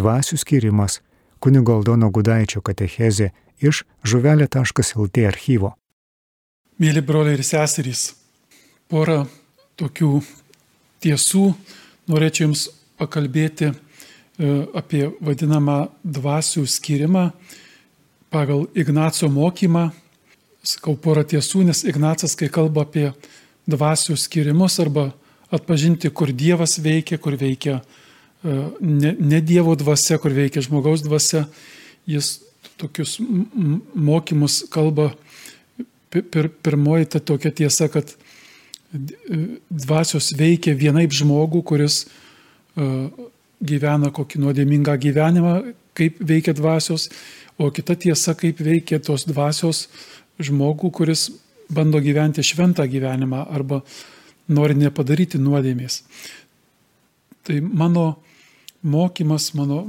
Dvasių skirimas kunigo Aldono Gudaičio katechezė iš žuvelė.lt archyvo. Mėly broliai ir seserys, porą tokių tiesų norėčiau Jums pakalbėti e, apie vadinamą dvasių skirimą pagal Ignaco mokymą. Sakau porą tiesų, nes Ignacas, kai kalba apie dvasių skirimus arba atpažinti, kur Dievas veikia, kur veikia ne, ne Dievo dvasia, kur veikia žmogaus dvasia, jis tokius mokymus kalba. Pir, pirmoji ta tokia tiesa, kad dvasios veikia vienaip žmogų, kuris e, gyvena kokį nuodėmingą gyvenimą, kaip veikia dvasios, o kita tiesa, kaip veikia tos dvasios žmogų, kuris bando gyventi šventą gyvenimą arba nori nepadaryti nuodėmės. Tai mano mokymas, mano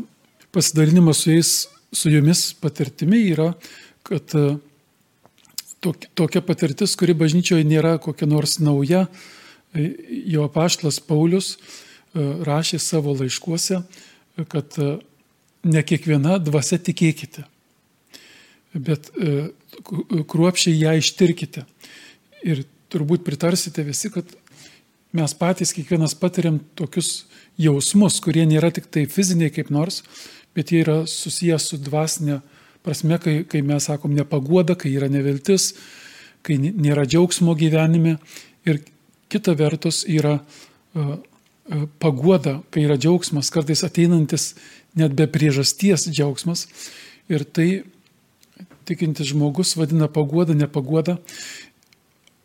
pasidalinimas su jais, su jumis patirtimi yra, kad e, tokia patirtis, kuri bažnyčioje nėra kokia nors nauja, e, jo paštlas Paulius e, rašė savo laiškuose, kad ne kiekviena dvasia tikėkite, bet kruopšiai ją ištirkite. Ir turbūt pritarsite visi, kad mes patys kiekvienas patiriam tokius jausmus, kurie nėra tik tai fiziniai kaip nors, bet jie yra susijęs su dvasinė prasme, kai, kai mes sakom nepagoda, kai yra neviltis, kai nėra džiaugsmo gyvenime. Ir kita vertus yra uh, uh, pagoda, kai yra džiaugsmas, kartais ateinantis net be priežasties džiaugsmas. Ir tai tikintis žmogus vadina pagoda, nepagoda.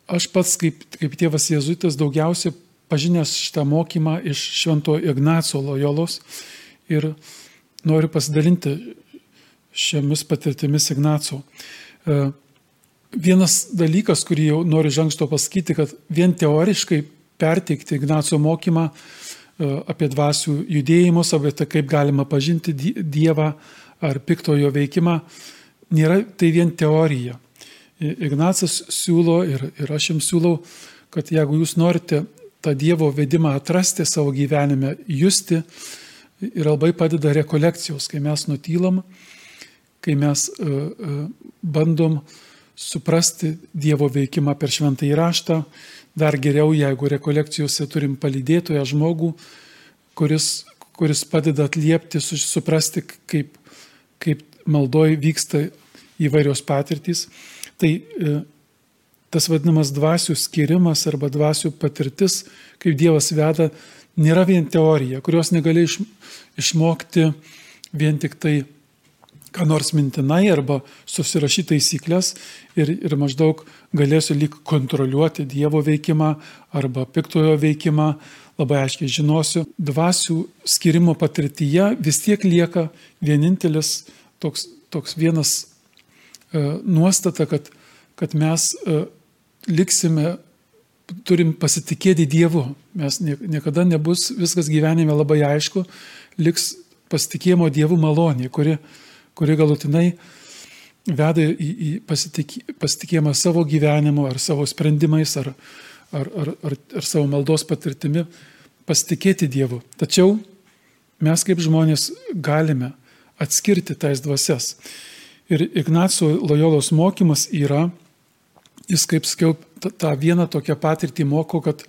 Aš pats kaip, kaip tėvas Jėzuitas daugiausiai pažinęs šitą mokymą iš Švento Ignaco Lojolos ir noriu pasidalinti šiomis patirtimis Ignaco. E, vienas dalykas, kurį jau noriu žangsto pasakyti, kad vien teoriškai perteikti Ignaco mokymą e, apie dvasių judėjimus, apie tai, kaip galima pažinti Dievą ar piktojo veikimą, nėra tai vien teorija. Ignacas siūlo ir, ir aš jums siūlau, kad jeigu jūs norite tą Dievo vedimą atrasti savo gyvenime, justi, ir labai padeda rekolekcijos, kai mes nutylam, kai mes uh, uh, bandom suprasti Dievo veikimą per šventą įraštą, dar geriau, jeigu rekolekcijose turim palydėtoją žmogų, kuris, kuris padeda atliepti, suprasti, kaip, kaip maldoj vyksta įvairios patirtys. Tai e, tas vadinamas dvasių skirimas arba dvasių patirtis, kaip Dievas veda, nėra vien teorija, kurios negali iš, išmokti vien tik tai ką nors mintinai arba susirašyti taisyklės ir, ir maždaug galėsiu lyg kontroliuoti Dievo veikimą arba piktojo veikimą, labai aiškiai žinosiu. Dvasių skirimo patirtyje vis tiek lieka vienintelis toks, toks vienas nuostata, kad, kad mes e, liksime, turim pasitikėti Dievu. Mes niekada nebus viskas gyvenime labai aišku, liks pasitikėjimo Dievu malonė, kuri, kuri galutinai veda į, į pasitikėjimą savo gyvenimu ar savo sprendimais ar, ar, ar, ar, ar savo maldos patirtimi pasitikėti Dievu. Tačiau mes kaip žmonės galime atskirti tais dvasias. Ir Ignaco Lojolos mokymas yra, jis kaip sakiau, tą vieną tokią patirtį moko, kad,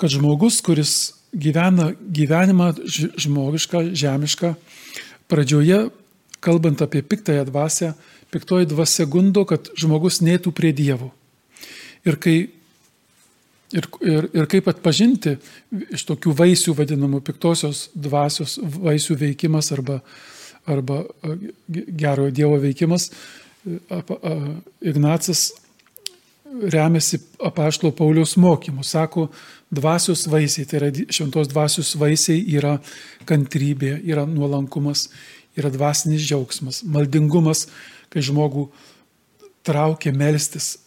kad žmogus, kuris gyvena gyvenimą žmogišką, žemišką, pradžioje, kalbant apie piktąją dvasę, piktoji dvasia gundo, kad žmogus neitų prie Dievo. Ir, kai, ir, ir, ir kaip atpažinti iš tokių vaisių vadinamų piktosios dvasios vaisių veikimas arba arba gerojo Dievo veikimas, Ignacas remiasi apaštalo Pauliaus mokymu. Sako, dvasios vaisiai, tai yra šventos dvasios vaisiai yra kantrybė, yra nuolankumas, yra dvasinis džiaugsmas, maldingumas, kai žmogų traukia melstis,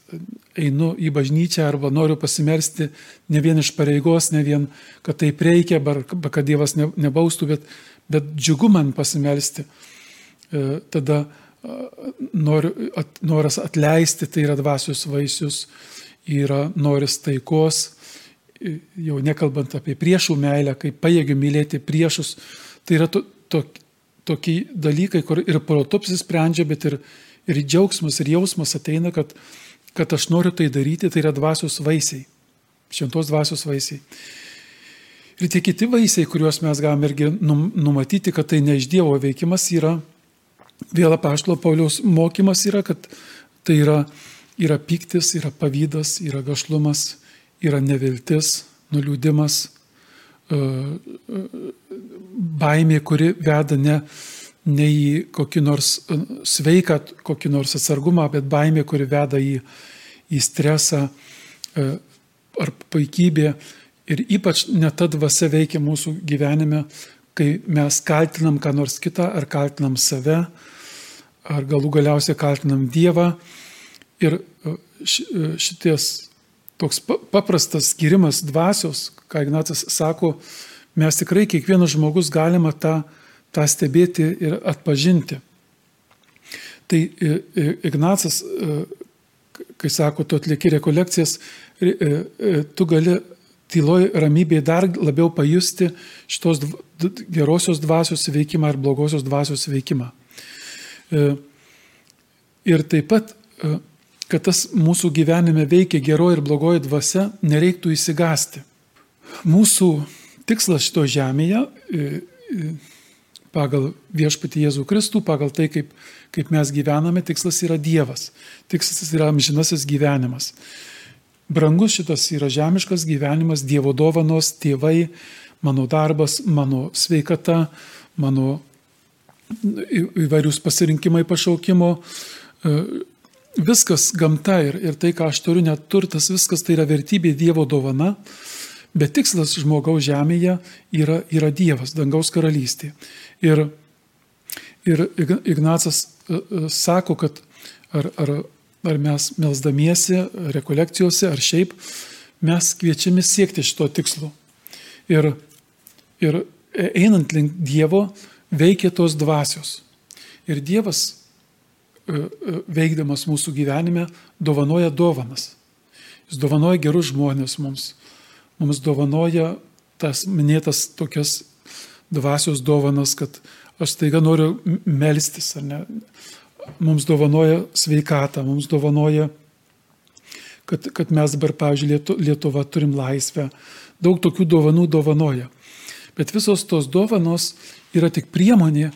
einu į bažnyčią arba noriu pasimelsti ne vien iš pareigos, ne vien, kad taip reikia, arba kad Dievas nebaustų, bet bet džiugu man pasimelsti. E, tada noriu, at, noras atleisti, tai yra dvasios vaisius, yra noris taikos, jau nekalbant apie priešų meilę, kaip pajėgiu mylėti priešus, tai yra to, tok, tokie dalykai, kur ir protu apsisprendžia, bet ir, ir džiaugsmas, ir jausmas ateina, kad, kad aš noriu tai daryti, tai yra dvasios vaisiai, šventos dvasios vaisiai. Ir tie kiti vaisiai, kuriuos mes galime irgi numatyti, kad tai ne iš Dievo veikimas yra, vėl apaštalo Pauliaus mokymas yra, kad tai yra, yra piktis, yra pavydas, yra gašlumas, yra neviltis, nuliūdimas, e, e, baimė, kuri veda ne, ne į kokį nors e, sveiką, kokį nors atsargumą, bet baimė, kuri veda į, į stresą ar paikybė. Ir ypač net ta dvasia veikia mūsų gyvenime, kai mes kaltinam ką nors kitą, ar kaltinam save, ar galų galiausiai kaltinam Dievą. Ir šities toks paprastas skirimas dvasios, ką Ignacas sako, mes tikrai kiekvienas žmogus galima tą, tą stebėti ir atpažinti. Tai Ignacas, kai sako, tu atlieki rekolekcijas, tu gali tyloj ramybėje dar labiau pajusti šitos gerosios dvasios veikimą ir blogosios dvasios veikimą. Ir taip pat kad tas mūsų gyvenime veikia geroji ir blogoji dvasia, nereiktų įsigasti. Mūsų tikslas šito žemėje e, e, pagal viešpatį Jėzų Kristų, pagal tai, kaip, kaip mes gyvename, tikslas yra Dievas. Tikslas yra amžinasis gyvenimas. Brangus šitas yra žemiškas gyvenimas, Dievo dovanos, tėvai, mano darbas, mano sveikata, mano įvairius pasirinkimai pašaukimo, e, viskas gamta ir, ir tai, ką aš turiu, net turtas, viskas tai yra vertybė Dievo dovana, bet tikslas žmogaus žemėje yra, yra Dievas, dangaus karalystė. Ir, ir Ignacas e, e, sako, kad ar, ar, ar mes melzdamiesi, rekolekcijose, ar šiaip, mes kviečiami siekti šito tikslo. Ir, ir einant link Dievo veikia tos dvasios. Ir Dievas E, e, veikdamas mūsų gyvenime, dovanoja dovanas. Jis dovanoja gerus žmonės mums. Mums dovanoja tas minėtas tokias dvasios dovanas, kad aš taiga noriu melstis, ar ne. Mums dovanoja sveikatą, mums dovanoja, kad, kad mes dabar, pavyzdžiui, Lietuva turim laisvę. Daug tokių dovanų dovanoja. Bet visos tos dovanos yra tik priemonė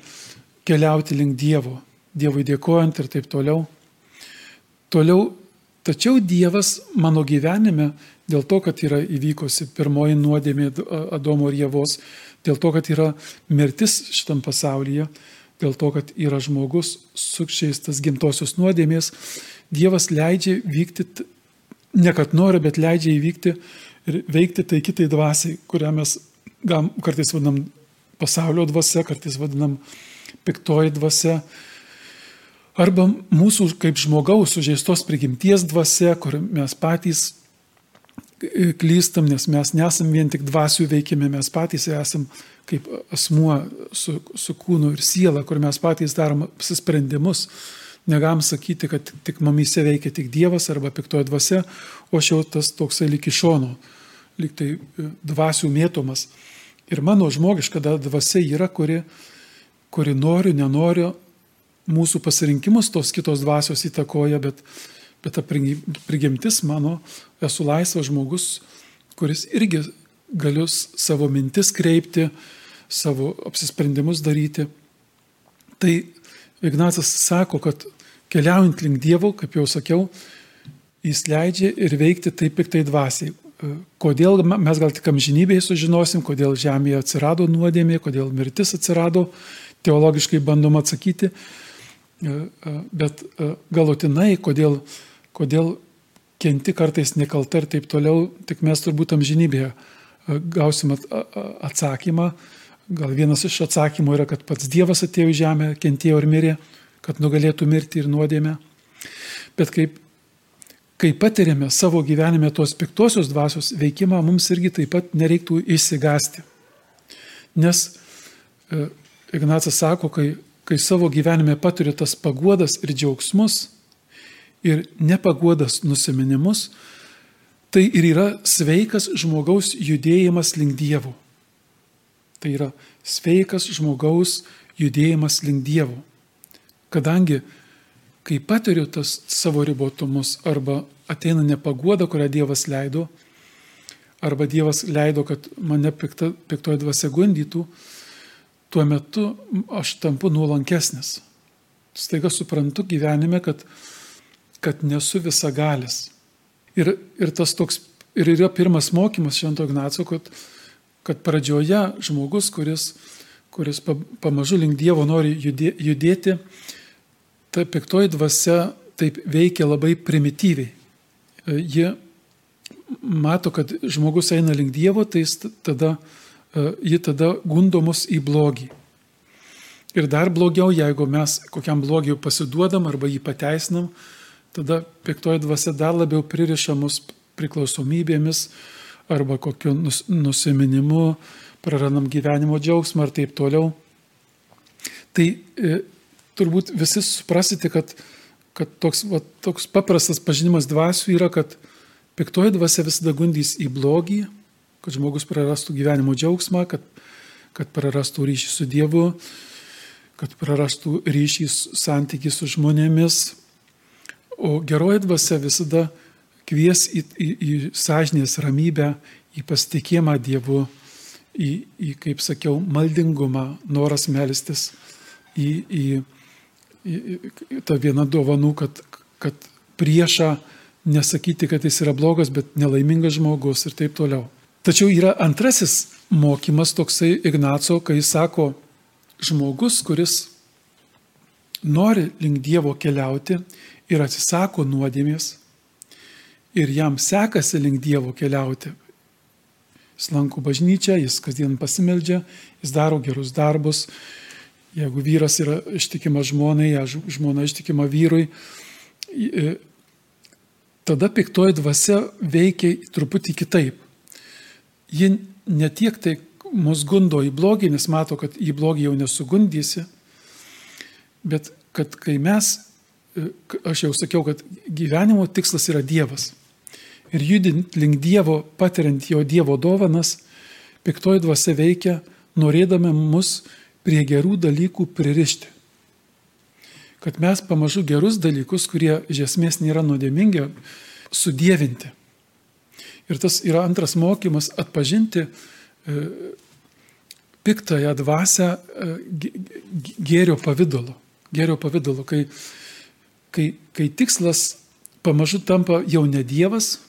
keliauti link Dievo. Dievui dėkojant ir taip toliau. Toliau, tačiau Dievas mano gyvenime, dėl to, kad yra įvykusi pirmoji nuodėmė Adomo ir Jėvos, dėl to, kad yra mirtis šitam pasaulyje, dėl to, kad yra žmogus sukščiaistas gimtosios nuodėmės, Dievas leidžia vykti, ne kad nori, bet leidžia įvykti ir veikti tai kitai dvasiai, kurią mes gam, kartais vadinam pasaulio dvasia, kartais vadinam piktoji dvasia, arba mūsų kaip žmogaus sužeistos prigimties dvasia, kur mes patys klystam, nes mes nesam vien tik dvasių veikime, mes patys esam kaip asmuo su, su kūnu ir siela, kur mes patys darom apsisprendimus. Negam sakyti, kad tik mamyse veikia tik Dievas arba piktoji dvasia, o aš jau tas toksai lik iš šono, lik tai e, dvasių mėtomas. Ir mano žmogiška dvasia yra, kuri, kuri noriu, nenoriu, mūsų pasirinkimus tos kitos dvasios įtakoja, bet, bet ta prigimtis mano, esu laisvas žmogus, kuris irgi galiu savo mintis kreipti, savo apsisprendimus daryti. Tai Ignacas sako, kad keliaujant link Dievo, kaip jau sakiau, jis leidžia ir veikti taip piktai dvasiai. Kodėl mes gal tik amžinybėje sužinosim, kodėl žemėje atsirado nuodėmė, kodėl mirtis atsirado, teologiškai bandom atsakyti, bet galutinai, kodėl, kodėl kenti kartais nekalta ir taip toliau, tik mes turbūt amžinybėje gausim atsakymą. Gal vienas iš atsakymų yra, kad pats Dievas atėjo į žemę, kentėjo ir mirė, kad nugalėtų mirti ir nuodėmę. Bet kaip, kai patiriame savo gyvenime tos piktosios dvasios veikimą, mums irgi taip pat nereiktų įsigasti. Nes Ignacas sako, kai kai savo gyvenime patiri tas paguodas ir džiaugsmus ir nepaguodas nusiminimus, tai ir yra sveikas žmogaus judėjimas link Dievo. Tai yra sveikas žmogaus judėjimas link Dievo. Kadangi, kai patiriu tas savo ribotumus arba ateina nepagoda, kurią Dievas leido, arba Dievas leido, kad mane pikta, piktoji dvasia gundytų, tuo metu aš tampu nuolankesnis. Staiga suprantu gyvenime, kad, kad nesu visagalis. Ir, ir tas toks, ir yra pirmas mokymas Švento Ignaco, kad, kad pradžioje žmogus, kuris, kuris pamažu link Dievo nori judėti, ta piktoji dvasia taip veikia labai primityviai. Ji mato, kad žmogus eina link Dievo, tai tada, e, ji tada gundo mus į blogį. Ir dar blogiau, jeigu mes kokiam blogiu pasiduodam arba jį pateisinam, tada piktoji dvasia dar labiau pririša mus priklausomybėmis arba kokiu nus, nusiminimu, prarandam gyvenimo džiaugsmą ir taip toliau. Tai e, turbūt visi suprasite, kad, kad toks, va, toks paprastas pažinimas dvasių yra, kad Piktoji dvasia visada gundys į blogį, kad žmogus prarastų gyvenimo džiaugsmą, kad, kad prarastų ryšį su Dievu, kad prarastų ryšį santykį su žmonėmis. O geroji dvasia visada kvies į, į, į sąžinės ramybę, į pasitikėjimą Dievu, į, į, kaip sakiau, maldingumą, noras melstis, į, į, į, į tą vieną dovanų, kad, kad priešą nesakyti, kad jis yra blogas, bet nelaimingas žmogus ir taip toliau. Tačiau yra antrasis mokymas toksai Ignaco, kai jis sako, žmogus, kuris nori link Dievo keliauti ir atsisako nuodėmės ir jam sekasi link Dievo keliauti. Jis lanko bažnyčią, jis kasdien pasimeldžia, jis daro gerus darbus. Jeigu vyras yra ištikimas žmonai, žmona ištikima vyrui, tada piktoji dvasia veikia truputį kitaip. Ji ne tiek tai mus gundo į blogį, nes mato, kad į blogį jau nesugundysi, bet kad kai mes, aš jau sakiau, kad gyvenimo tikslas yra Dievas. Ir judint link Dievo, patiriant jo Dievo dovanas, piktoji dvasia veikia, norėdami mus prie gerų dalykų pririšti kad mes pamažu gerus dalykus, kurie iš esmės nėra nuodėmingi, sudėvinti. Ir tas yra antras mokymas - atpažinti e, piktąją dvasę e, gėrio pavydalu. Gėrio pavydalu, kai, kai, kai tikslas pamažu tampa jau ne Dievas,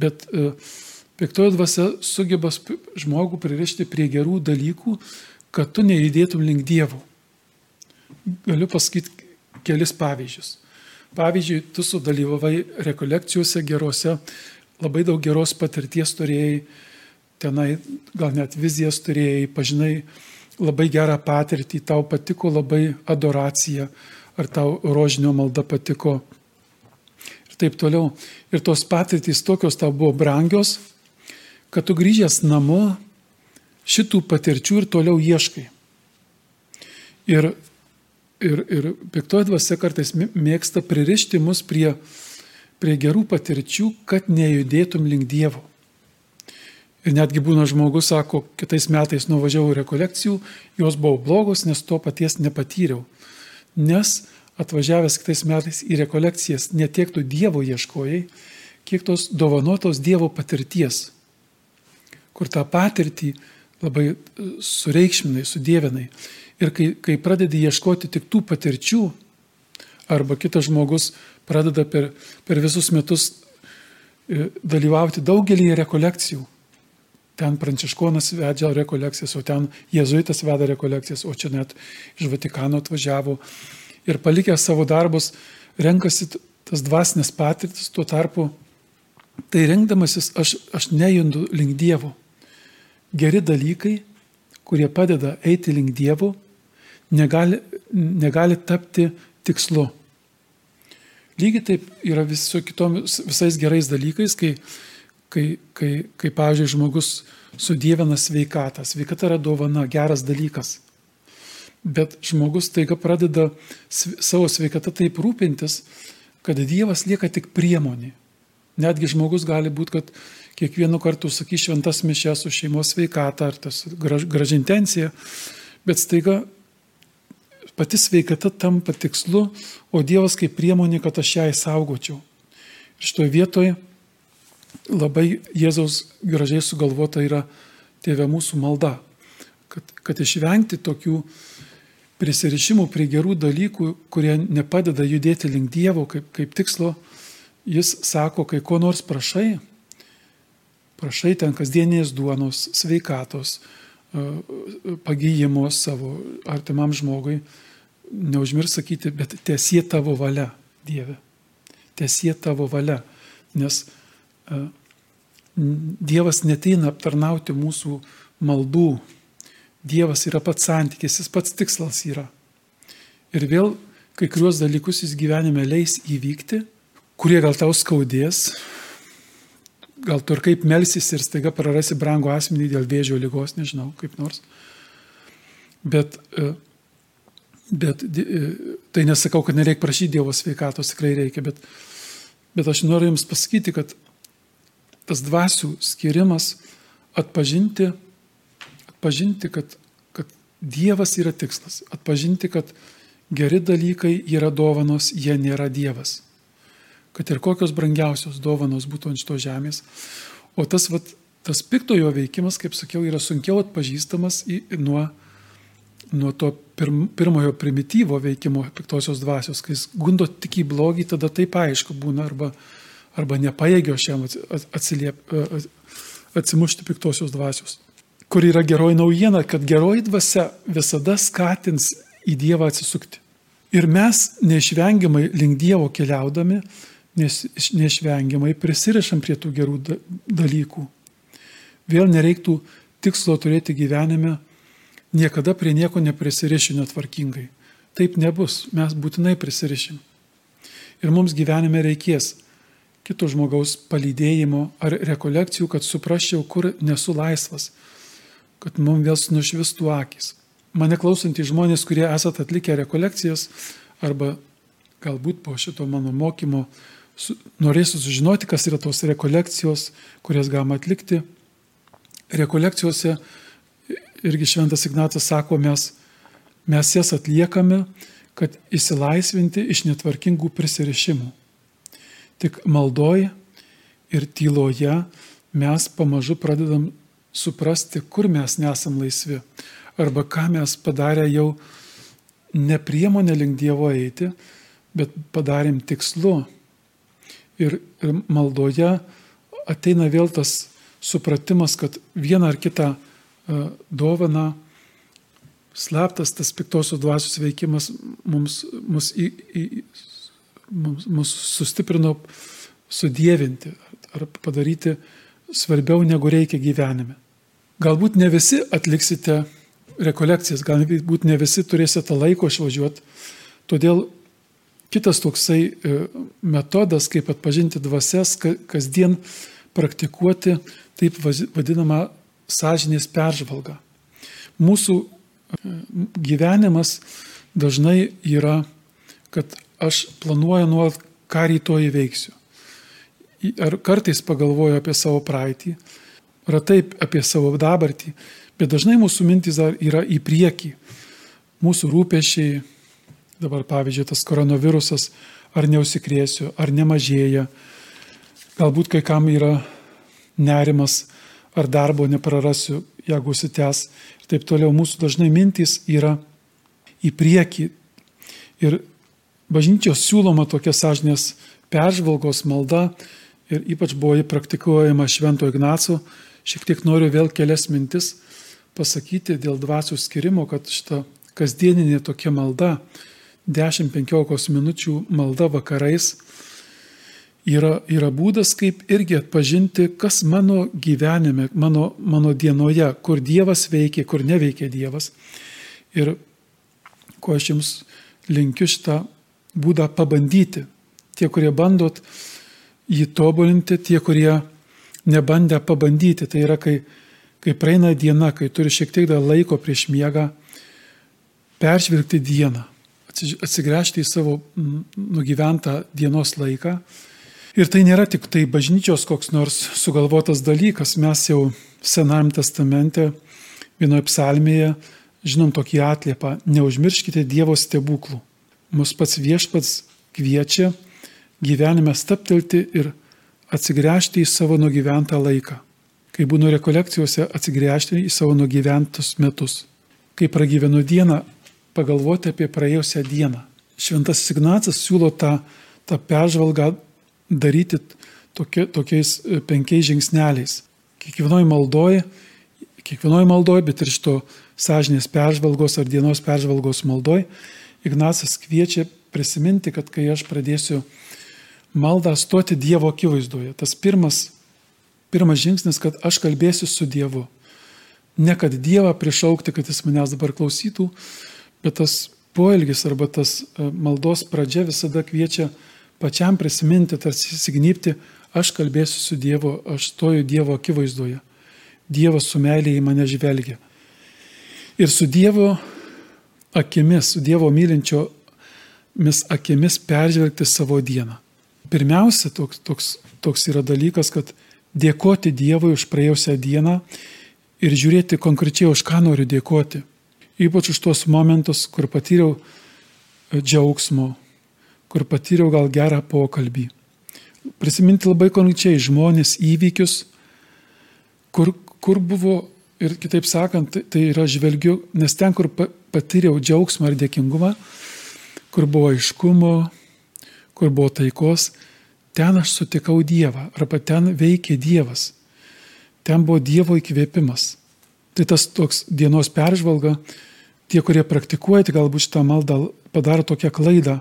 bet e, piktoji dvasia sugeba žmogų pririšti prie gerų dalykų, kad tu nejudėtum link Dievo. Galiu pasakyti kelis pavyzdžius. Pavyzdžiui, tu sudalyvavai rekolekcijose gerose, labai daug geros patirties turėjai, tenai gal net vizijas turėjai, pažinai labai gerą patirtį, tau patiko labai adoracija, ar tau rožinio malda patiko taip toliau. Ir tos patirtys tokios tau buvo brangios, kad tu grįžęs namo šitų patirčių ir toliau ieškai. Ir ir, ir piktoji dvasia kartais mėgsta pririšti mus prie, prie gerų patirčių, kad nejudėtum link Dievo. Ir netgi būna žmogus, sako, kitais metais nuvažiavau rekolekcijų, jos buvo blogos, nes to paties nepatyriau. Nes atvažiavęs kitais metais į rekolekcijas netiek tu Dievo ieškojai, kiek tos dovanotos Dievo patirties, kur tą patirtį labai sureikšminai, sudėvinai. Ir kai, kai pradedi ieškoti tik tų patirčių, arba kitas žmogus pradeda per, per visus metus e, dalyvauti daugelį rekolekcijų. Ten pranciškonas vedžia rekolekcijas, o ten jėzuitas veda rekolekcijas, o čia net iš Vatikano atvažiavo. Ir palikęs savo darbus, renkasi tas dvasinės patirtis, tuo tarpu tai rengdamasis aš, aš nejundu link Dievo. Geri dalykai, kurie padeda eiti link Dievo, negali, negali tapti tikslu. Lygiai taip yra vis su kitomis, visais gerais dalykais, kai, kai, kai, kai pavyzdžiui, žmogus sudėvina sveikatą. Sveikata yra dovana, geras dalykas. Bet žmogus taiga pradeda savo sveikatą taip rūpintis, kad Dievas lieka tik priemonė. Netgi žmogus gali būti, kad kiekvienu kartu sakys šventas mišės su šeimos sveikata ar tas graž, graži intencija, bet staiga pati sveikata tampa tikslu, o Dievas kaip priemonė, kad aš ją įsaugočiau. Ir šitoje vietoje labai Jėzaus gražiai sugalvota yra tėvė mūsų malda, kad, kad išvengti tokių prisirišimų prie gerų dalykų, kurie nepadeda judėti link Dievo kaip, kaip tikslo, jis sako, kai ko nors prašai, prašai ten kasdienės duonos, sveikatos, pagyjimo savo artimam žmogui, neužmirš sakyti, bet tiesie tavo valia, Dieve. Tiesie tavo valia. Nes uh, Dievas neteina aptarnauti mūsų maldų. Dievas yra pats santykis, jis pats tikslas yra. Ir vėl kai kuriuos dalykus jis gyvenime leis įvykti, kurie gal tau skaudės, gal tu ir kaip melsis ir staiga prarasi brangų asmenį dėl vėžio lygos, nežinau, kaip nors. Bet uh, Bet e, tai nesakau, kad nereikia prašyti Dievo sveikatos, tikrai reikia, bet, bet aš noriu Jums pasakyti, kad tas dvasių skirimas atpažinti, atpažinti kad, kad Dievas yra tikslas, atpažinti, kad geri dalykai yra dovanos, jie nėra Dievas. Kad ir kokios brangiausios dovanos būtų ant šito žemės. O tas, vat, tas piktojo veikimas, kaip sakiau, yra sunkiau atpažįstamas į, nuo nuo to pirm, pirmojo primityvo veikimo piktosios dvasios, kai jis gundo tik į blogį, tada taip aišku būna, arba, arba nepaėgio šiam atsiliep, atsimušti piktosios dvasios. Kur yra geroji naujiena, kad geroji dvasia visada skatins į Dievą atsisukti. Ir mes neišvengiamai link Dievo keliaudami, nes neišvengiamai prisirišam prie tų gerų dalykų. Vėl nereiktų tikslo turėti gyvenime niekada prie nieko neprisirišiu netvarkingai. Taip nebus, mes būtinai prisirišim. Ir mums gyvenime reikės kito žmogaus palydėjimo ar rekolekcijų, kad suprasčiau, kur nesu laisvas, kad mums vėl nušvistų akis. Mane klausantys žmonės, kurie esat atlikę rekolekcijas arba galbūt po šito mano mokymo su, norėsiu sužinoti, kas yra tos rekolekcijos, kurias galima atlikti. Rekolekcijose irgi šventas Ignatas sako, mes, mes jas atliekame, kad įsilaisvinti iš netvarkingų prisirišimų. Tik maldoj ir tyloje mes pamažu pradedam suprasti, kur mes nesam laisvi. Arba ką mes padarę jau ne priemonė link Dievo eiti, bet padarėm tikslu. Ir, ir maldoje ateina vėl tas supratimas, kad vieną ar kitą E, dovana, slaptas tas piktosios dvasios veikimas mums, mus, į, į, mums, mus sustiprino sudėvinti ar padaryti svarbiau negu reikia gyvenime. Galbūt ne visi atliksite rekolekcijas, galbūt ne visi turėsite laiko išvažiuoti, todėl kitas toksai e, metodas, kaip atpažinti dvasias, kasdien praktikuoti taip vadinamą sąžinės peržvalga. Mūsų e, gyvenimas dažnai yra, kad aš planuoju nuolat, ką rytoj įveiksiu. Ar kartais pagalvoju apie savo praeitį, ar taip apie savo dabartį, bet dažnai mūsų mintis yra į priekį. Mūsų rūpešiai, dabar pavyzdžiui, tas koronavirusas, ar neusikrėsiu, ar nemažėja, galbūt kai kam yra nerimas, ar darbo neprarasiu, jeigu užsitęs ir taip toliau. Mūsų dažnai mintys yra į priekį. Ir bažnyčios siūloma tokia sąžinės peržvalgos malda ir ypač buvo jį praktikuojama Švento Ignaco. Šiek tiek noriu vėl kelias mintis pasakyti dėl dvasių skirimo, kad šita kasdieninė tokia malda, 10-15 minučių malda vakarais, yra, yra būdas, kaip irgi atpažinti, kas mano gyvenime, mano, mano dienoje, kur Dievas veikia, kur neveikia Dievas. Ir ko aš jums linkiu šitą būdą pabandyti. Tie, kurie bandot jį tobulinti, tie, kurie nebandė pabandyti, tai yra, kai, kai praeina diena, kai turi šiek tiek dar laiko prieš miegą, peržvelgti dieną, atsigręžti į savo nugyventą dienos laiką Ir tai nėra tik tai bažnyčios koks nors sugalvotas dalykas. Mes jau Senajame testamente vienoje psalmėje žinom tokį atliepą. Neužmirškite Dievo stebuklų. Mus pats viešpats kviečia gyvenime staptelti ir atsigręžti į savo nugyventą laiką. Kai būnu rekolekcijose, atsigręžti į savo nugyventus metus. Kai pragyvenu dieną, pagalvoti apie praėjusią dieną. Šventasis Ignacas siūlo tą, tą peržvalgą daryti tokie, tokiais e, penkiais žingsneliais. Kiekvienoje maldoje, kiekvienoje maldoje, bet ir šito sąžinės peržvalgos ar dienos peržvalgos maldoje, Ignacas kviečia prisiminti, kad kai aš pradėsiu maldą stoti Dievo akivaizdoje, tas pirmas, pirmas žingsnis, kad aš kalbėsiu su Dievu. Ne kad Dievą prišaukti, kad jis manęs dabar klausytų, bet tas poelgis arba tas e, maldos pradžia visada kviečia pačiam prisiminti, tarsi įsignypti, aš kalbėsiu su Dievu, aš stoju Dievo akivaizdoje. Dievas su meilė į mane žvelgia. Ir su Dievo akimis, su Dievo mylinčiomis akimis peržvelgti savo dieną. Pirmiausia, toks, toks, toks yra dalykas, kad dėkoti Dievui už praėjusią dieną ir žiūrėti konkrečiai, už ką noriu dėkoti. Ypač už tuos momentus, kur patyriau džiaugsmo, kur patyriau gal gerą pokalbį. Prisiminti labai konkrečiai žmonės, įvykius, kur, kur buvo, ir kitaip sakant, tai, tai yra žvelgiu, nes ten, kur patyriau džiaugsmą ir dėkingumą, kur buvo aiškumo, kur buvo taikos, ten aš sutikau Dievą, arba ten veikė Dievas. Ten buvo Dievo įkvėpimas. Tai tas toks dienos peržvalga, tie, kurie praktikuojate galbūt šitą maldą, padaro tokią klaidą,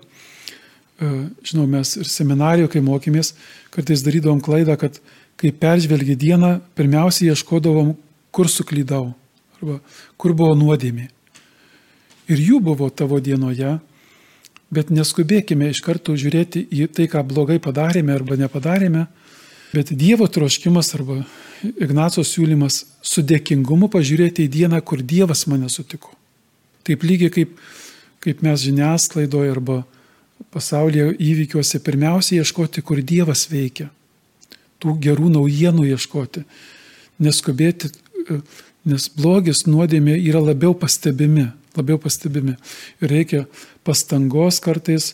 E, žinau, mes ir seminarijoje, kai mokėmės, kartais darydavom klaidą, kad kai peržvelgi dieną, pirmiausia ieškodavom, kur suklydau, arba kur buvo nuodėmė. Ir jų buvo tavo dienoje, bet neskubėkime iš karto žiūrėti į tai, ką blogai padarėme arba nepadarėme, bet Dievo troškimas arba Ignaco siūlymas su dėkingumu pažiūrėti į dieną, kur Dievas mane sutiko. Taip lygiai kaip, kaip mes žiniasklaidoje arba pasaulyje įvykiuose pirmiausia ieškoti, kur Dievas veikia. Tų gerų naujienų ieškoti. Neskubėti, nes blogis nuodėmė yra labiau pastebimi, labiau pastebimi. Ir reikia pastangos kartais,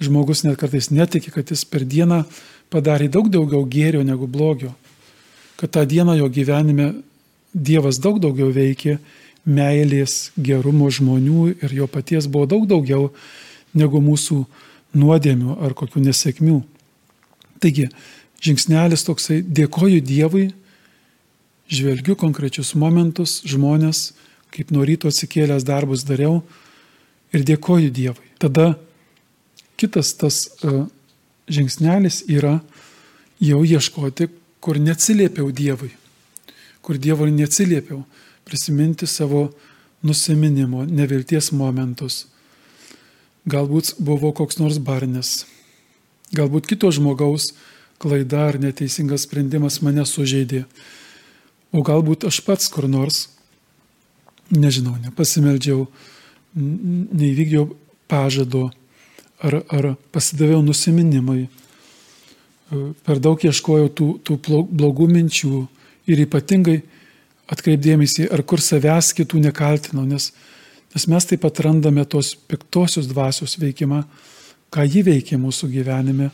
žmogus net kartais netiki, kad jis per dieną padarė daug daugiau gėrio negu blogio. Kad tą dieną jo gyvenime Dievas daug daugiau veikė, meilės, gerumo žmonių ir jo paties buvo daug daugiau negu mūsų nuodėmių ar kokių nesėkmių. Taigi, žingsnelis toksai, dėkoju Dievui, žvelgiu konkrečius momentus, žmonės, kaip nuo ryto atsikėlęs darbus dariau ir dėkoju Dievui. Tada kitas tas uh, žingsnelis yra jau ieškoti, kur neatsiliepiau Dievui, kur Dievui neatsiliepiau, prisiminti savo nusiminimo, nevilties momentus Galbūt buvo koks nors barnis. Galbūt kito žmogaus klaida ar neteisingas sprendimas mane sužeidė. O galbūt aš pats kur nors, nežinau, nepasimeldžiau, neįvykdžiau pažado ar, ar pasidaviau nusiminimai. Per daug ieškojau tų, tų blogų minčių ir ypatingai atkreipdėmėsi, ar kur savęs kitų nekaltinau, nes Nes mes taip pat randame tos piktosios dvasios veikimą, ką ji veikia mūsų gyvenime,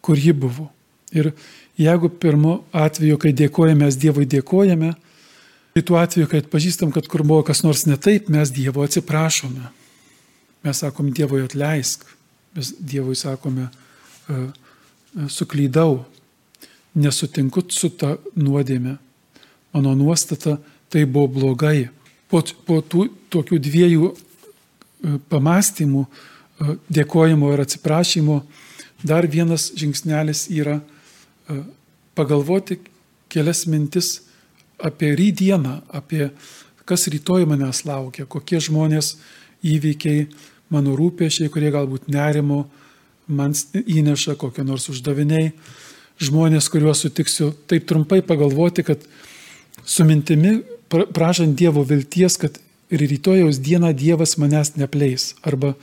kur ji buvo. Ir jeigu pirmo atveju, kai dėkojame, Dievui dėkojame, tai tuo atveju, kai atpažįstam, kad kur buvo kas nors ne taip, mes Dievo atsiprašome. Mes sakom Dievui atleisk, mes Dievui sakome e, e, suklydau, nesutinku su ta nuodėme. Mano nuostata tai buvo blogai po, po tų tokių dviejų e, pamastymų, dėkojimo ir atsiprašymo, dar vienas žingsnelis yra pagalvoti kelias mintis apie rydieną, apie kas rytoj manęs laukia, kokie žmonės įvykiai, mano rūpešiai, kurie galbūt nerimo man įneša kokie nors uždaviniai, žmonės, kuriuos sutiksiu, taip trumpai pagalvoti, kad su mintimi prašant Dievo vilties, kad ir rytojaus dieną Dievas manęs nepleis. Arba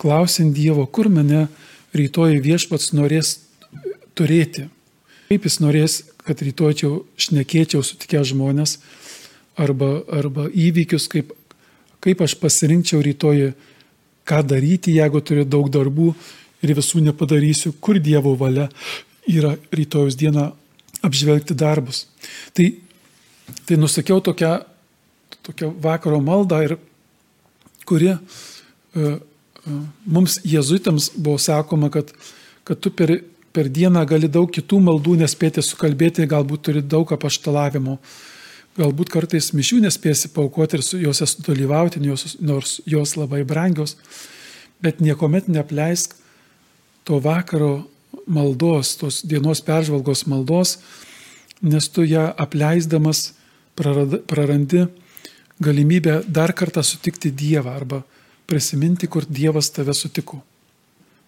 klausint Dievo, kur mane rytoj viešpats norės turėti. Kaip jis norės, kad rytočiau šnekėčiau sutikęs žmonės arba, arba įvykius, kaip, kaip aš pasirinkčiau rytoj, ką daryti, jeigu turiu daug darbų ir visų nepadarysiu, kur Dievo valia yra rytojus dieną apžvelgti darbus. Tai, tai nusakiau tokią, tokią vakaro maldą, ir, kuri uh, uh, mums jezuitams buvo sakoma, kad, kad tu per, per dieną gali daug kitų maldų nespėti sukalbėti, galbūt turi daug apaštalavimo. Galbūt kartais mišių nespėsi paukoti ir juose sudalyvauti, nors jos labai brangios, bet niekuomet neapleisk to vakaro maldos, tos dienos peržvalgos maldos, nes tu ją apleisdamas prarandi galimybę dar kartą sutikti Dievą arba prisiminti, kur Dievas tave sutiko.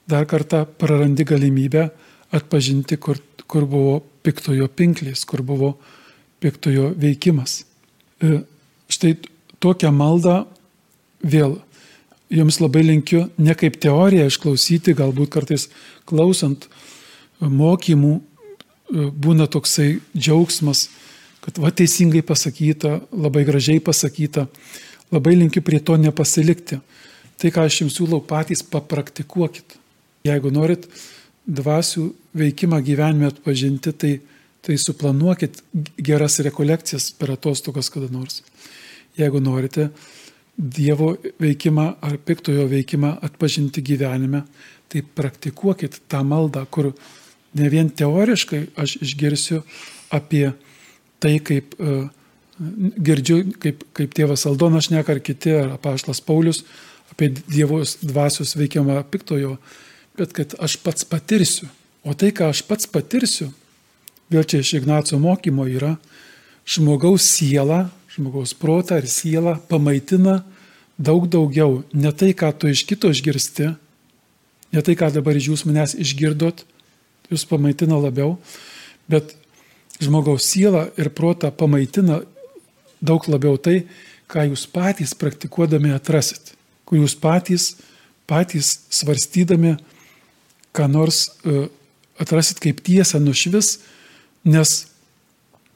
Dar kartą prarandi galimybę atpažinti, kur, kur buvo piktojo pinklės, kur buvo piktojo veikimas. E, štai tokią maldą vėl jums labai linkiu ne kaip teoriją išklausyti, galbūt kartais klausant mokymų e, būna toksai džiaugsmas, kad va teisingai pasakyta, labai gražiai pasakyta, labai linkiu prie to nepasilikti. Tai, ką aš jums siūlau, patys papraktikuokit. Jeigu norit dvasių veikimą gyvenime atpažinti, tai, tai suplanuokit geras rekolekcijas per atostogas kada nors. Jeigu norite Dievo veikimą ar piktojo veikimą atpažinti gyvenime, tai praktikuokit tą maldą, kur ne vien teoriškai aš išgirsiu apie tai, kaip uh, girdžiu, kaip, kaip tėvas Aldonas šneka ar kiti, ar apaštas Paulius, apie Dievos dvasios veikiamą piktojo, bet kad aš pats patirsiu. O tai, ką aš pats patirsiu, vėl čia iš Ignaco mokymo yra, žmogaus siela žmogaus protą ir sielą pamaitina daug daugiau. Ne tai, ką tu iš kito išgirsti, ne tai, ką dabar iš jūs manęs išgirdot, jūs pamaitina labiau, bet žmogaus sielą ir protą pamaitina daug labiau tai, ką jūs patys praktikuodami atrasit, kur jūs patys, patys svarstydami, ką nors uh, atrasit kaip tiesą nušvis, nes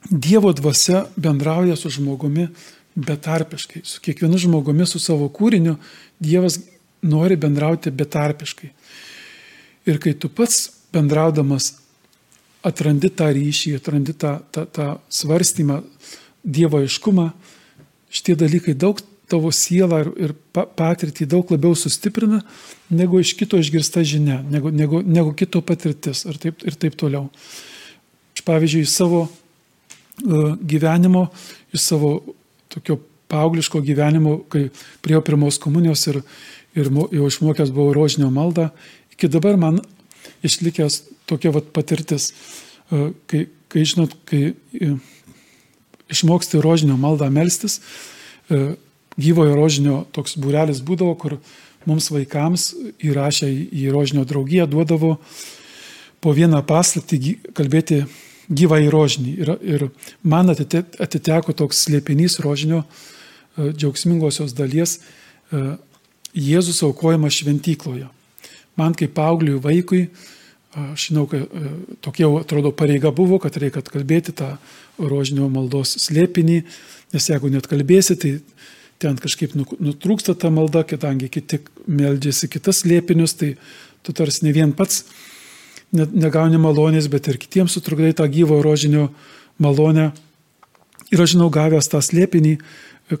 Dievo dvasia bendrauja su žmogumi betarpiškai. Su kiekvienu žmogumi, su savo kūriniu Dievas nori bendrauti betarpiškai. Ir kai tu pats bendraudamas atrandi tą ryšį, atrandi tą, tą, tą svarstymą, Dievo aiškumą, šitie dalykai daug tavo sielą ir, ir patirtį daug labiau sustiprina, negu iš kito išgirsta žinia, negu, negu, negu kito patirtis ir taip, ir taip toliau. Aš pavyzdžiui, savo E, gyvenimo, iš savo tokio paaugliško gyvenimo, kai prie pirmos komunijos ir, ir jau išmokęs buvau rožinio maldą, iki dabar man išlikęs tokia vat patirtis, e, kai, kai žinot, kai e, išmoksti rožinio maldą melstis, gyvojo rožinio toks būrelis būdavo, kur mums vaikams įrašę į rožinio draugiją duodavo po vieną paslaptį kalbėti gyvą į rožinį. Ir, ir man atiteko toks slėpinys rožinio e, džiaugsmingosios dalies e, Jėzus aukojamas šventykloje. Man kaip paaugliui vaikui, aš žinau, kad e, tokia atrodo pareiga buvo, kad reikia atkalbėti tą rožinio maldos slėpinį, nes jeigu net kalbėsi, tai ten kažkaip nutrūksta ta malda, kadangi kiti meldžiasi kitas slėpinius, tai tu tarsi ne vien pats negauni malonės, bet ir kitiems sutrukdai tą gyvo rožinio malonę. Ir aš žinau, gavęs tą slėpinį,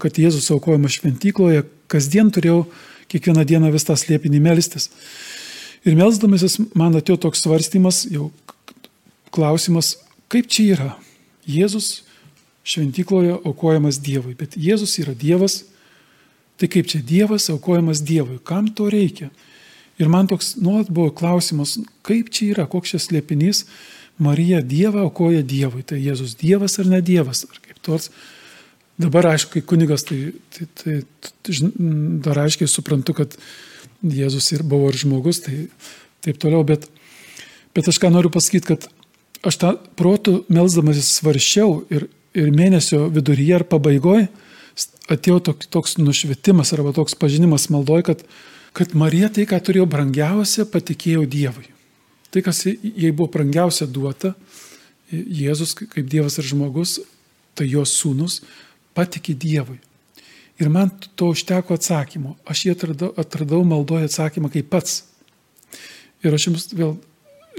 kad Jėzus aukojamas šventykloje, kasdien turėjau kiekvieną dieną vis tą slėpinį melstis. Ir melzdamasis man atėjo toks svarstymas, jau klausimas, kaip čia yra. Jėzus šventykloje aukojamas Dievui, bet Jėzus yra Dievas, tai kaip čia Dievas aukojamas Dievui, kam to reikia? Ir man toks nuolat buvo klausimas, kaip čia yra, koks šis slėpinys, Marija Dievą aukoja Dievui, tai Jėzus Dievas ar ne Dievas, ar kaip toks. Dabar, aišku, kai kunigas, tai, tai, tai, tai dar aiškiai suprantu, kad Jėzus ir buvo ir žmogus, tai taip toliau, bet, bet aš ką noriu pasakyti, kad aš tą protų melzdamasis svaršiau ir, ir mėnesio viduryje ar pabaigoje atėjo toks, toks nušvietimas arba toks pažinimas maldoj, kad kad Marija tai, ką turėjo brangiausia, patikėjo Dievui. Tai, kas jai buvo brangiausia duota, Jėzus kaip Dievas ir žmogus, tai jos sūnus, patiki Dievui. Ir man to užteko atsakymo. Aš jį atradau, atradau maldoje atsakymą kaip pats. Ir aš jums vėl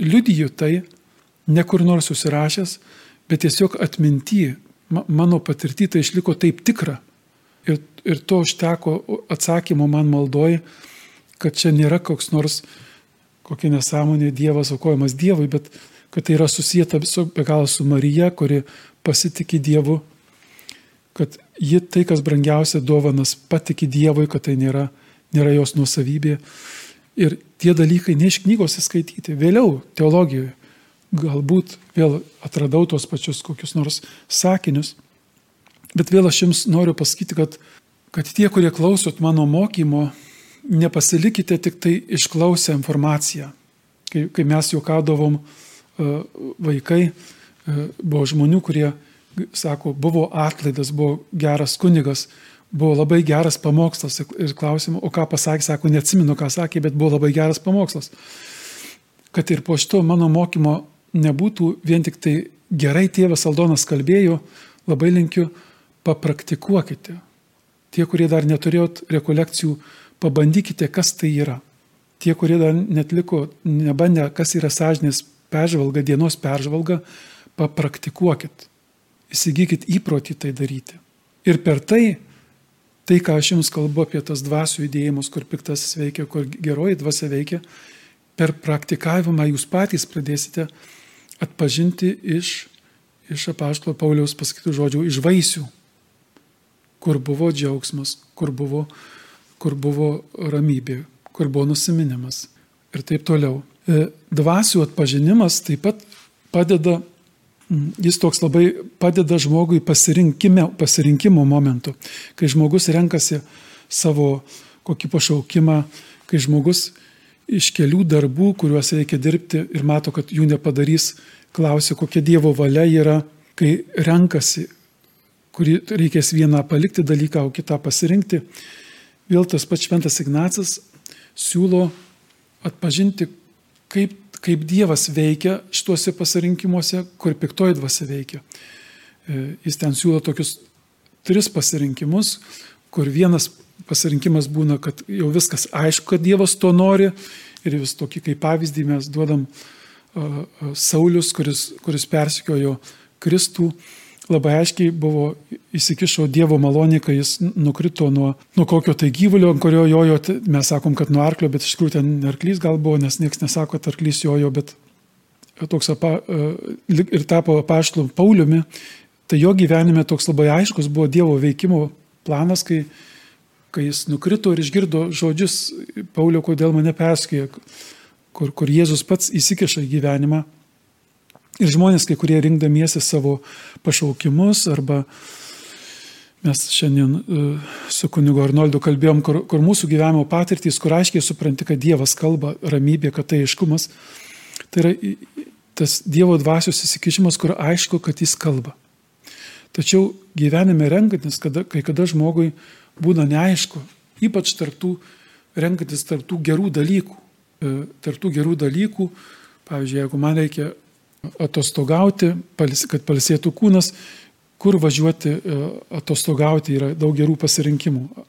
liudiju tai, ne kur nors susirašęs, bet tiesiog atminti, mano patirti tai išliko taip tikra. Ir, ir to užteko atsakymo man maldoje, kad čia nėra koks nors kokia nesąmonė Dievas aukojamas Dievui, bet kad tai yra susijęta viso be galo su Marija, kuri pasitikė Dievu, kad ji tai, kas brangiausia dovanas, patikė Dievui, kad tai nėra, nėra jos nuosavybė. Ir tie dalykai ne iš knygos įskaityti. Vėliau teologijoje galbūt vėl atradau tos pačius kokius nors sakinius. Bet vėl aš jums noriu pasakyti, kad, kad tie, kurie klausot mano mokymo, nepasilikite tik tai išklausę informaciją. Kai, kai mes juokaudavom e, vaikai, e, buvo žmonių, kurie, sako, buvo atlaidas, buvo geras kunigas, buvo labai geras pamokslas ir klausim, o ką pasakė, sako, neatsimenu, ką sakė, bet buvo labai geras pamokslas. Kad ir po šito mano mokymo nebūtų vien tik tai gerai tėvas Aldonas kalbėjo, labai linkiu, papraktikuokite. Tie, kurie dar neturėjot rekolekcijų, pabandykite, kas tai yra. Tie, kurie dar netliko, nebandė, kas yra sąžinės peržvalga, dienos peržvalga, papraktikuokit. Įsigykit įprotį tai daryti. Ir per tai, tai, ką aš jums kalbu apie tas dvasių judėjimus, kur piktasis veikia, kur geroji dvasia veikia, per praktikavimą jūs patys pradėsite atpažinti iš, iš apaštalo Pauliaus pasakytų žodžių, iš vaisių, kur buvo džiaugsmas, kur buvo kur buvo ramybė, kur buvo nusiminimas ir taip toliau. E, dvasių atpažinimas taip pat padeda, jis toks labai padeda žmogui pasirinkimo momentu, kai žmogus renkasi savo kokį pašaukimą, kai žmogus iš kelių darbų, kuriuos reikia dirbti ir mato, kad jų nepadarys, klausia, kokia Dievo valia yra, kai renkasi, kurį reikės vieną palikti dalyką, o kitą pasirinkti, vėl tas pats šventas Ignacas siūlo atpažinti, kaip, kaip Dievas veikia šituose pasirinkimuose, kur piktoji dvasia veikia. E, jis ten siūlo tokius tris pasirinkimus, kur vienas pasirinkimas būna, kad jau viskas aišku, kad Dievas to nori ir vis tokį kaip pavyzdį mes duodam uh, Saulis, kuris, kuris persikiojo Kristų labai aiškiai buvo įsikišo Dievo malonė, kai jis nukrito nuo, nuo kokio tai gyvulio, ant kurio jojo, mes sakom, kad nuo arklio, bet iš tikrųjų ten arklys gal buvo, nes niekas nesako, kad arklys jojo, bet toks apa, e, ir tapo paštlų Pauliumi, tai jo gyvenime toks labai aiškus buvo Dievo veikimo planas, kai, kai jis nukrito ir išgirdo žodžius, Paulio, kodėl mane perskėjo, kur, kur Jėzus pats įsikiša į gyvenimą Ir žmonės, kai kurie rinkdamiesi savo pašaukimus arba mes šiandien e, su kunigu Arnoldu kalbėjom, kur, kur mūsų gyvenimo patirtys, kur aiškiai supranti, kad Dievas kalba, ramybė, kad tai aiškumas, tai yra tas Dievo dvasios įsikišimas, kur aišku, kad jis kalba. Tačiau gyvenime renkantis, kada, kai kada žmogui būna neaišku, ypač tarptų, renkantis tarptų gerų dalykų. E, tarptų gerų dalykų, pavyzdžiui, jeigu man reikia atostogauti, kad palsėtų kūnas, kur važiuoti e, atostogauti yra daug gerų pasirinkimų.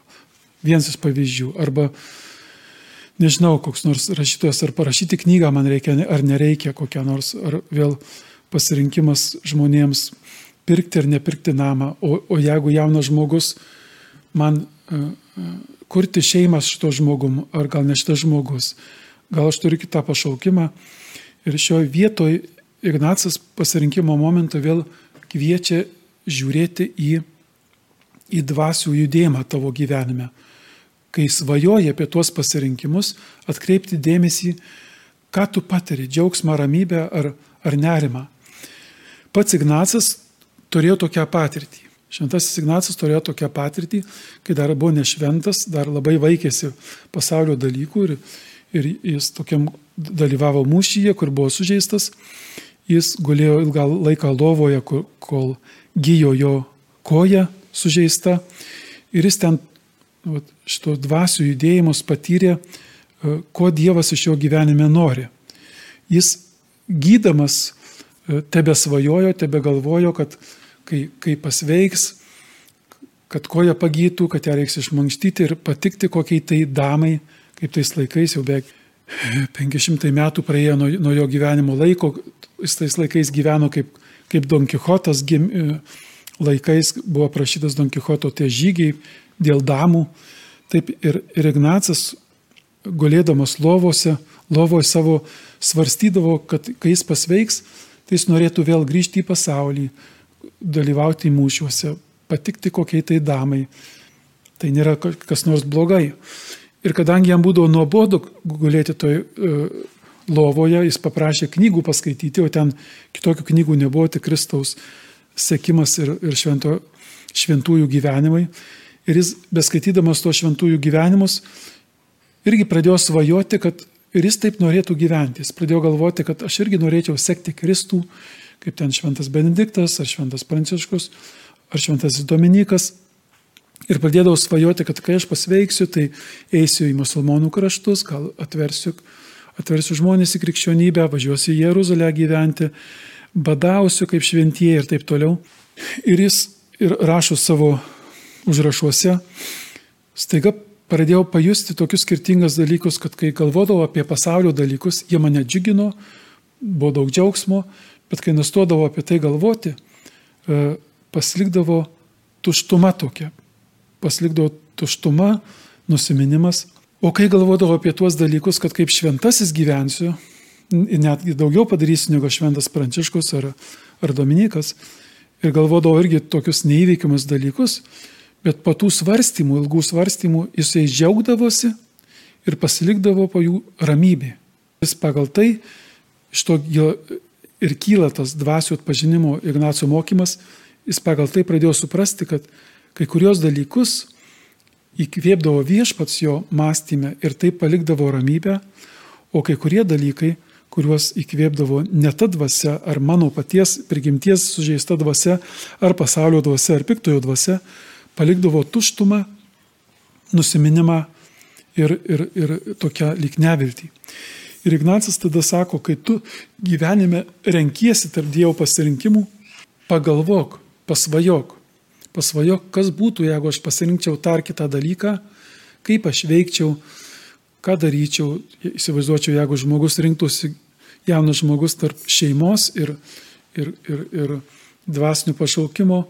Vienas iš pavyzdžių. Arba, nežinau, koks nors rašytojas, ar parašyti knygą man reikia, ar nereikia kokią nors, ar vėl pasirinkimas žmonėms pirkti ar nepirkti namą. O, o jeigu jaunas žmogus man uh, kurti šeimą šito žmogum, ar gal ne šitas žmogus, gal aš turiu kitą pašaukimą. Ir šioje vietoje Ignacas pasirinkimo momentą vėl kviečia žiūrėti į, į dvasių judėjimą tavo gyvenime. Kai svajoji apie tuos pasirinkimus, atkreipti dėmesį, ką tu patiri - džiaugsmą, ramybę ar, ar nerimą. Pats Ignacas turėjo tokią patirtį. Šventasis Ignacas turėjo tokią patirtį, kai dar buvo nešventas, dar labai vaikėsi pasaulio dalykų ir, ir jis tokiam dalyvavo mūšyje, kur buvo sužeistas Jis gulėjo ilgą laiką lovoje, kol gyjo jo koja sužeista ir jis ten šito dvasių judėjimus patyrė, e, ko Dievas iš jo gyvenime nori. Jis gydamas e, tebe svajojo, tebe galvojo, kad kai, kai pasveiks, kad koja pagytų, kad ją reiks išmankštyti ir patikti kokiai tai damai, kaip tais laikais jau beveik 500 metų praėjo nuo, nuo jo gyvenimo laiko, jis tais laikais gyveno kaip, kaip Don Kichotas gim, e, laikais, buvo prašytas Don Kichoto tie žygiai dėl damų. Taip ir, ir Ignacas, gulėdamas lovose, lovoje savo svarstydavo, kad kai jis pasveiks, tai jis norėtų vėl grįžti į pasaulį, dalyvauti mūšiuose, patikti kokiai tai damai. Tai nėra kas nors blogai. Ir kadangi jam būdavo nuobodu gulėti toj uh, lovoje, jis paprašė knygų paskaityti, o ten kitokių knygų nebuvo, tik Kristaus sekimas ir, ir švento, šventųjų gyvenimai. Ir jis, beskaitydamas to šventųjų gyvenimus, irgi pradėjo svajoti, kad ir jis taip norėtų gyventi. Jis pradėjo galvoti, kad aš irgi norėčiau sekti Kristų, kaip ten šventas Benediktas, ar šventas Pranciškus, ar šventas Dominikas. Ir pradėdavau svajoti, kad kai aš pasveiksiu, tai eisiu į musulmonų kraštus, gal atversiu, atversiu žmonės į krikščionybę, važiuosiu į Jeruzalę gyventi, badausiu kaip šventieji ir taip toliau. Ir jis ir rašo savo užrašuose, staiga pradėjau pajusti tokius skirtingas dalykus, kad kai galvodavau apie pasaulio dalykus, jie mane džiugino, buvo daug džiaugsmo, bet kai nustodavau apie tai galvoti, e, pasilikdavo tuštuma tokia, pasilikdavo tuštuma, nusiminimas. O kai galvodavau apie tuos dalykus, kad kaip šventasis gyvensiu, netgi daugiau padarysiu negu šventas Pranciškus ar, ar Dominikas, ir galvodavau irgi tokius neįveikiamus dalykus, bet po tų svarstymų, ilgų svarstymų, jisai džiaugdavosi ir pasilikdavo po jų ramybė. Jis pagal tai, iš to ir kyla tas dvasių atpažinimo Ignaco mokymas, jis pagal tai pradėjo suprasti, kad kai kurios dalykus įkvėpdavo viešpats jo mąstymę ir tai palikdavo ramybę, o kai kurie dalykai, kuriuos įkvėpdavo ne ta dvasia, ar mano paties prigimties sužeista dvasia, ar pasaulio dvasia, ar piktojo dvasia, palikdavo tuštumą, nusiminimą ir, ir, ir tokią lyg neviltį. Ir Ignacas tada sako, kai tu gyvenime renkiesi tarp Dievo pasirinkimų, pagalvok, pasvajok. Pasvajok, kas būtų, jeigu aš pasirinkčiau tar kitą dalyką, kaip aš veikčiau, ką daryčiau. Įsivaizduočiau, jeigu žmogus rinktųsi, jaunas žmogus tarp šeimos ir, ir, ir, ir dvasinio pašaukimo,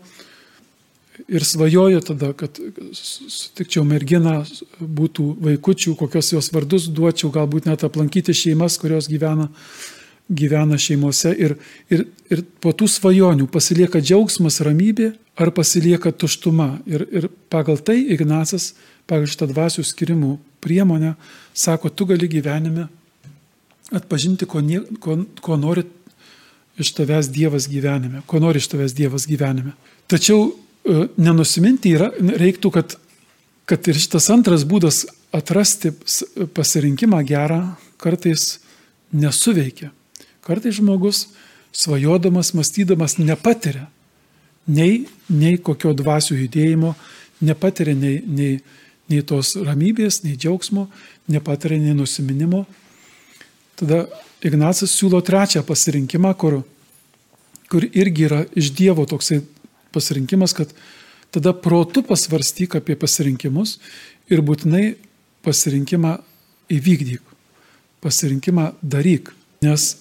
ir svajoju tada, kad sutikčiau merginą, būtų vaikučių, kokios jos vardus duočiau, galbūt net aplankyti šeimas, kurios gyvena, gyvena šeimose. Ir, ir, ir po tų svajonių pasilieka džiaugsmas, ramybė ar pasilieka tuštuma. Ir, ir pagal tai Ignacas, pagal šitą dvasių skirimų priemonę, sako, tu gali gyvenime atpažinti, ko, nie, ko, ko nori iš tavęs Dievas gyvenime, ko nori iš tavęs Dievas gyvenime. Tačiau E, nenusiminti yra, reiktų, kad, kad ir šitas antras būdas atrasti pasirinkimą gerą kartais nesuveikia. Kartais žmogus svajodamas, mąstydamas nepatiria nei, nei kokio dvasių judėjimo, nepatiria nei, nei, nei tos ramybės, nei džiaugsmo, nepatiria nei nusiminimo. Tada Ignacas siūlo trečią pasirinkimą, kur, kur irgi yra iš Dievo toksai pasirinkimas, kad tada protu pasvarstyk apie pasirinkimus ir būtinai pasirinkimą įvykdyk, pasirinkimą daryk. Nes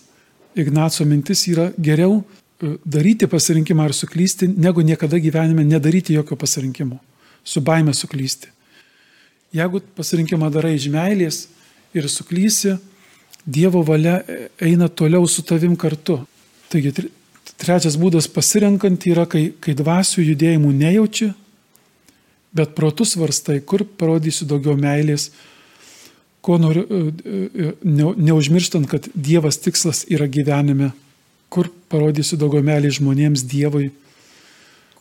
Ignaco mintis yra geriau e, daryti pasirinkimą ar suklysti, negu niekada gyvenime nedaryti jokio pasirinkimo, su baime suklysti. Jeigu pasirinkimą darai iš meilės ir suklysi, Dievo valia e, eina toliau su tavim kartu. Taigi Trečias būdas pasirenkant yra, kai, kai dvasių judėjimų nejaučiu, bet protus varstai, kur parodysiu daugiau meilės, ko noriu, e, e, ne, neužmirštant, kad Dievas tikslas yra gyvenime, kur parodysiu daugiau meilės žmonėms Dievui,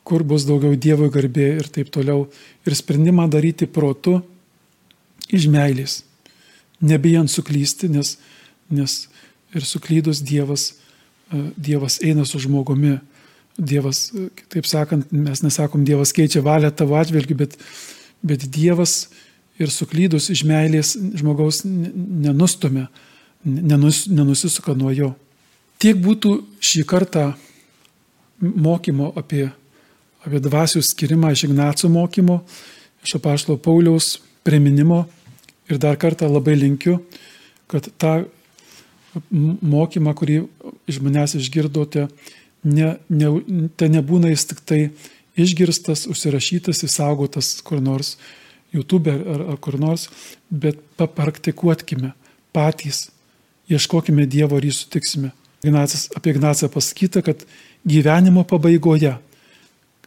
kur bus daugiau Dievo garbė ir taip toliau. Ir sprendimą daryti protu iš meilės, nebijant suklysti, nes, nes ir suklydus Dievas Dievas eina su žmogumi. Dievas, taip sakant, mes nesakom, Dievas keičia valią tavo atžvilgiu, bet, bet Dievas ir suklydus iš meilės žmogaus nenustumia, nenus, nenusisuka nuo jo. Tiek būtų šį kartą mokymo apie, apie dvasių skirimą iš Ignaco mokymo, iš apaštalo Pauliaus priminimo ir dar kartą labai linkiu, kad tą mokymą, kurį iš manęs išgirdote, ne, ne, te nebūna jis tik tai išgirstas, užsirašytas, įsaugotas kur nors YouTube ar, ar kur nors, bet papraktikuotkime patys, ieškokime Dievo ir jį sutiksime. Ignacas, apie Ignacą pasakyta, kad gyvenimo pabaigoje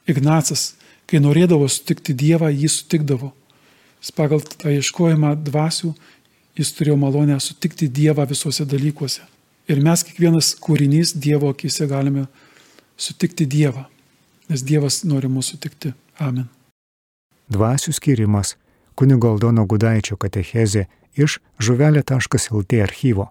Ignacas, kai norėdavo sutikti Dievą, jį sutikdavo. Jis pagal tą ieškojimą dvasių, jis turėjo malonę sutikti Dievą visuose dalykuose. Ir mes kiekvienas kūrinys Dievo akise galime sutikti Dievą, nes Dievas nori mūsų sutikti. Amen. Dvasių skirimas kunigo Aldono Gudaičio katechezė iš žuvelė.lt archyvo.